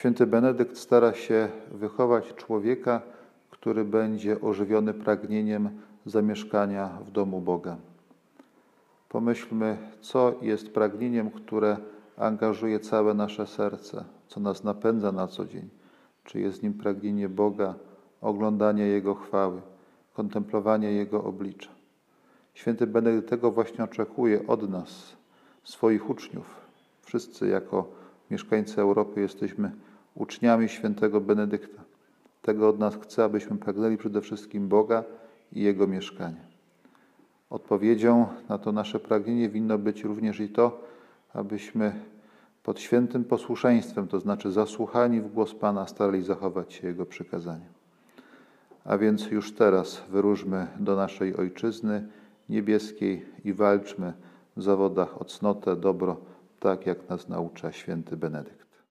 Święty Benedykt stara się wychować człowieka, który będzie ożywiony pragnieniem zamieszkania w domu Boga. Pomyślmy, co jest pragnieniem, które angażuje całe nasze serce, co nas napędza na co dzień. Czy jest nim pragnienie Boga, oglądanie Jego chwały, kontemplowanie Jego oblicza. Święty Benedykt tego właśnie oczekuje od nas, swoich uczniów. Wszyscy jako mieszkańcy Europy jesteśmy uczniami świętego Benedykta. Tego od nas chce, abyśmy pragnęli przede wszystkim Boga i Jego mieszkania. Odpowiedzią na to nasze pragnienie winno być również i to, abyśmy pod świętym posłuszeństwem, to znaczy zasłuchani w głos Pana, starali zachować się Jego przykazania. A więc już teraz wyróżmy do naszej Ojczyzny niebieskiej i walczmy w zawodach o cnotę, dobro, tak jak nas naucza święty Benedykt.